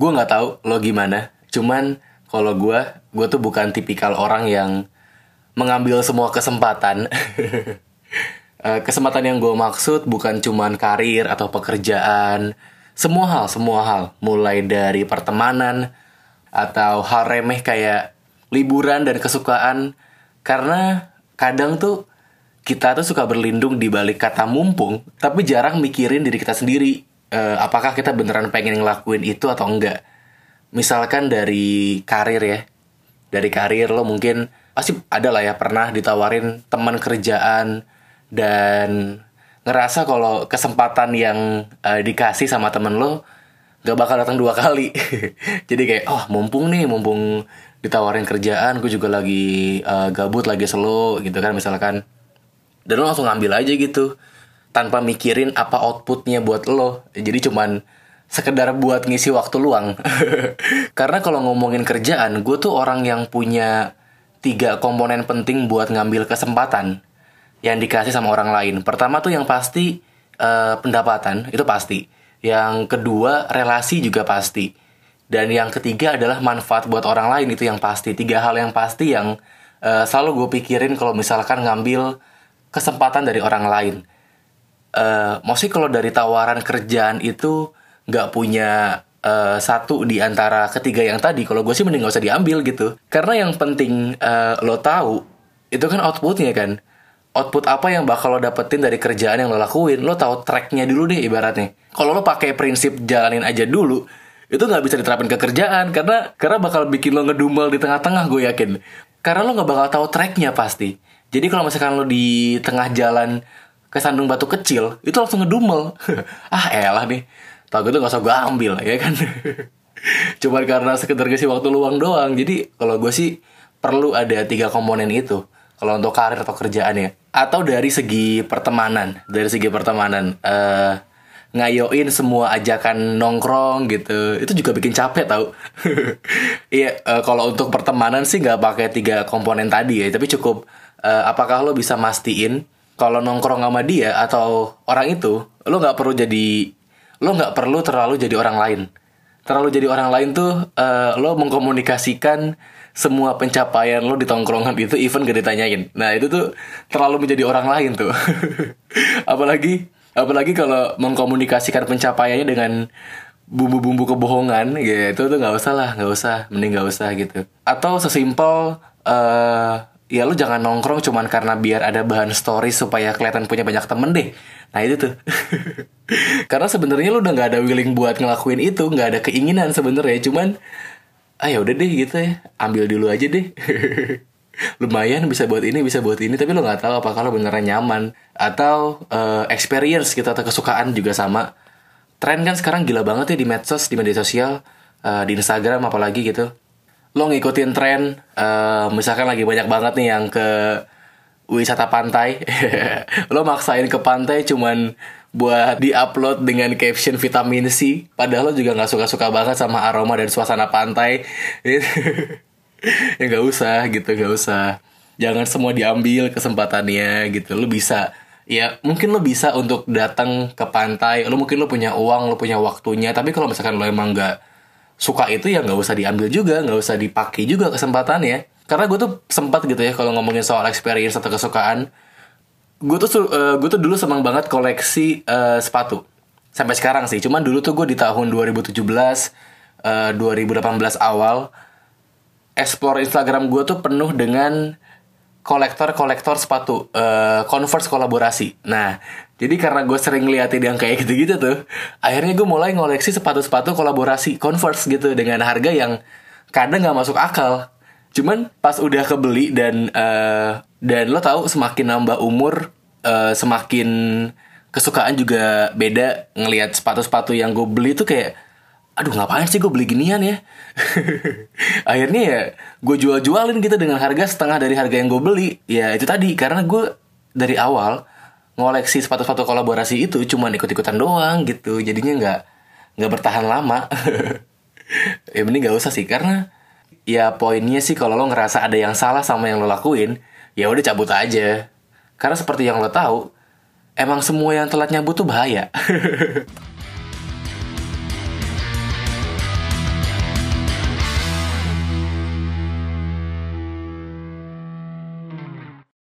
gue nggak tahu lo gimana cuman kalau gue gue tuh bukan tipikal orang yang mengambil semua kesempatan. Eh, kesempatan yang gue maksud bukan cuman karir atau pekerjaan. Semua hal semua hal. Mulai dari pertemanan atau hal remeh kayak liburan dan kesukaan. Karena kadang tuh kita tuh suka berlindung di balik kata mumpung tapi jarang mikirin diri kita sendiri Eh, apakah kita beneran pengen ngelakuin itu atau enggak? Misalkan dari karir ya. Dari karir lo mungkin pasti ada lah ya pernah ditawarin teman kerjaan dan ngerasa kalau kesempatan yang eh, dikasih sama temen lo gak bakal datang dua kali. Jadi kayak oh mumpung nih mumpung ditawarin kerjaan gue juga lagi eh, gabut lagi slow gitu kan misalkan. Dan lo langsung ngambil aja gitu tanpa mikirin apa outputnya buat lo. Jadi cuman sekedar buat ngisi waktu luang. Karena kalau ngomongin kerjaan gue tuh orang yang punya tiga komponen penting buat ngambil kesempatan yang dikasih sama orang lain. Pertama tuh yang pasti eh, pendapatan itu pasti. Yang kedua relasi juga pasti. Dan yang ketiga adalah manfaat buat orang lain itu yang pasti. Tiga hal yang pasti yang eh, selalu gue pikirin kalau misalkan ngambil kesempatan dari orang lain eh maksudnya kalau dari tawaran kerjaan itu nggak punya eh, satu di antara ketiga yang tadi, kalau gue sih mending gak usah diambil gitu. Karena yang penting eh, lo tahu itu kan outputnya kan. Output apa yang bakal lo dapetin dari kerjaan yang lo lakuin, lo tahu tracknya dulu deh ibaratnya. Kalau lo pakai prinsip jalanin aja dulu, itu nggak bisa diterapin ke kerjaan karena karena bakal bikin lo ngedumel di tengah-tengah gue yakin. Karena lo nggak bakal tahu tracknya pasti. Jadi kalau misalkan lo di tengah jalan ke sandung batu kecil itu langsung ngedumel. Ah elah nih. Tau gitu gak usah gue ambil ya kan? Cuman karena sekedar ngisi waktu luang doang. Jadi kalau gue sih perlu ada tiga komponen itu. Kalau untuk karir atau kerjaan ya. Atau dari segi pertemanan. Dari segi pertemanan. Eh ngayoin semua ajakan nongkrong gitu. Itu juga bikin capek tau iya eh, kalau untuk pertemanan sih nggak pakai tiga komponen tadi ya. Tapi cukup eh, apakah lo bisa mastiin kalau nongkrong sama dia atau orang itu lo nggak perlu jadi lo nggak perlu terlalu jadi orang lain. Terlalu jadi orang lain tuh eh, lo mengkomunikasikan semua pencapaian lo di tongkrongan itu even gak ditanyain. Nah itu tuh terlalu menjadi orang lain tuh. Apalagi apalagi kalau mengkomunikasikan pencapaiannya dengan bumbu-bumbu kebohongan gitu tuh nggak usah lah nggak usah mending nggak usah gitu. Atau sesimpel eh ya lu jangan nongkrong cuman karena biar ada bahan story supaya kelihatan punya banyak temen deh. Nah itu tuh. Karena sebenarnya lu udah nggak ada willing buat ngelakuin itu nggak ada keinginan sebenarnya. Cuman ah ya udah deh gitu ya. Ambil dulu aja deh. Lumayan bisa buat ini bisa buat ini tapi lo nggak tahu apakah lo beneran nyaman. Atau eh, experience gitu atau kesukaan juga sama. Tren kan sekarang gila banget ya di medsos di media sosial eh, di Instagram apalagi gitu lo ngikutin tren eh, misalkan lagi banyak banget nih yang ke wisata pantai lo maksain ke pantai cuman buat diupload dengan caption vitamin C padahal lo juga nggak suka-suka banget sama aroma dan suasana pantai. Ya nggak usah gitu nggak usah. Jangan semua diambil kesempatannya gitu. Lo bisa ya mungkin lo bisa untuk datang ke pantai. Lo mungkin lo punya uang lo punya waktunya. Tapi kalau misalkan lo emang nggak suka itu ya nggak usah diambil juga nggak usah dipakai juga kesempatannya. Karena gue tuh sempat gitu ya kalau ngomongin soal experience atau kesukaan gue tuh su- eh, gue tuh dulu senang banget koleksi eh, sepatu. Sampai sekarang sih cuman dulu tuh gue di tahun 2017 eh, 2018 awal explore Instagram gue tuh penuh dengan kolektor-kolektor sepatu eh, Converse kolaborasi. Nah, jadi karena gue sering ngeliatin yang kayak gitu-gitu tuh, akhirnya gue mulai ngoleksi sepatu-sepatu kolaborasi Converse gitu dengan harga yang kadang nggak masuk akal. Cuman pas udah kebeli dan eh, dan lo tahu semakin nambah umur eh, semakin kesukaan juga beda ngelihat sepatu-sepatu yang gue beli tuh kayak aduh ngapain sih gue beli ginian ya? Akhirnya ya gue jual-jualin gitu dengan harga setengah dari harga yang gue beli. Ya itu tadi karena gue dari awal ngoleksi sepatu-sepatu kolaborasi itu cuma ikut-ikutan doang gitu. Jadinya nggak nggak bertahan lama. Ya mending nggak usah sih karena ya poinnya sih kalau lo ngerasa ada yang salah sama yang lo lakuin ya udah cabut aja. Karena seperti yang lo tahu emang semua yang telat nyabut tuh bahaya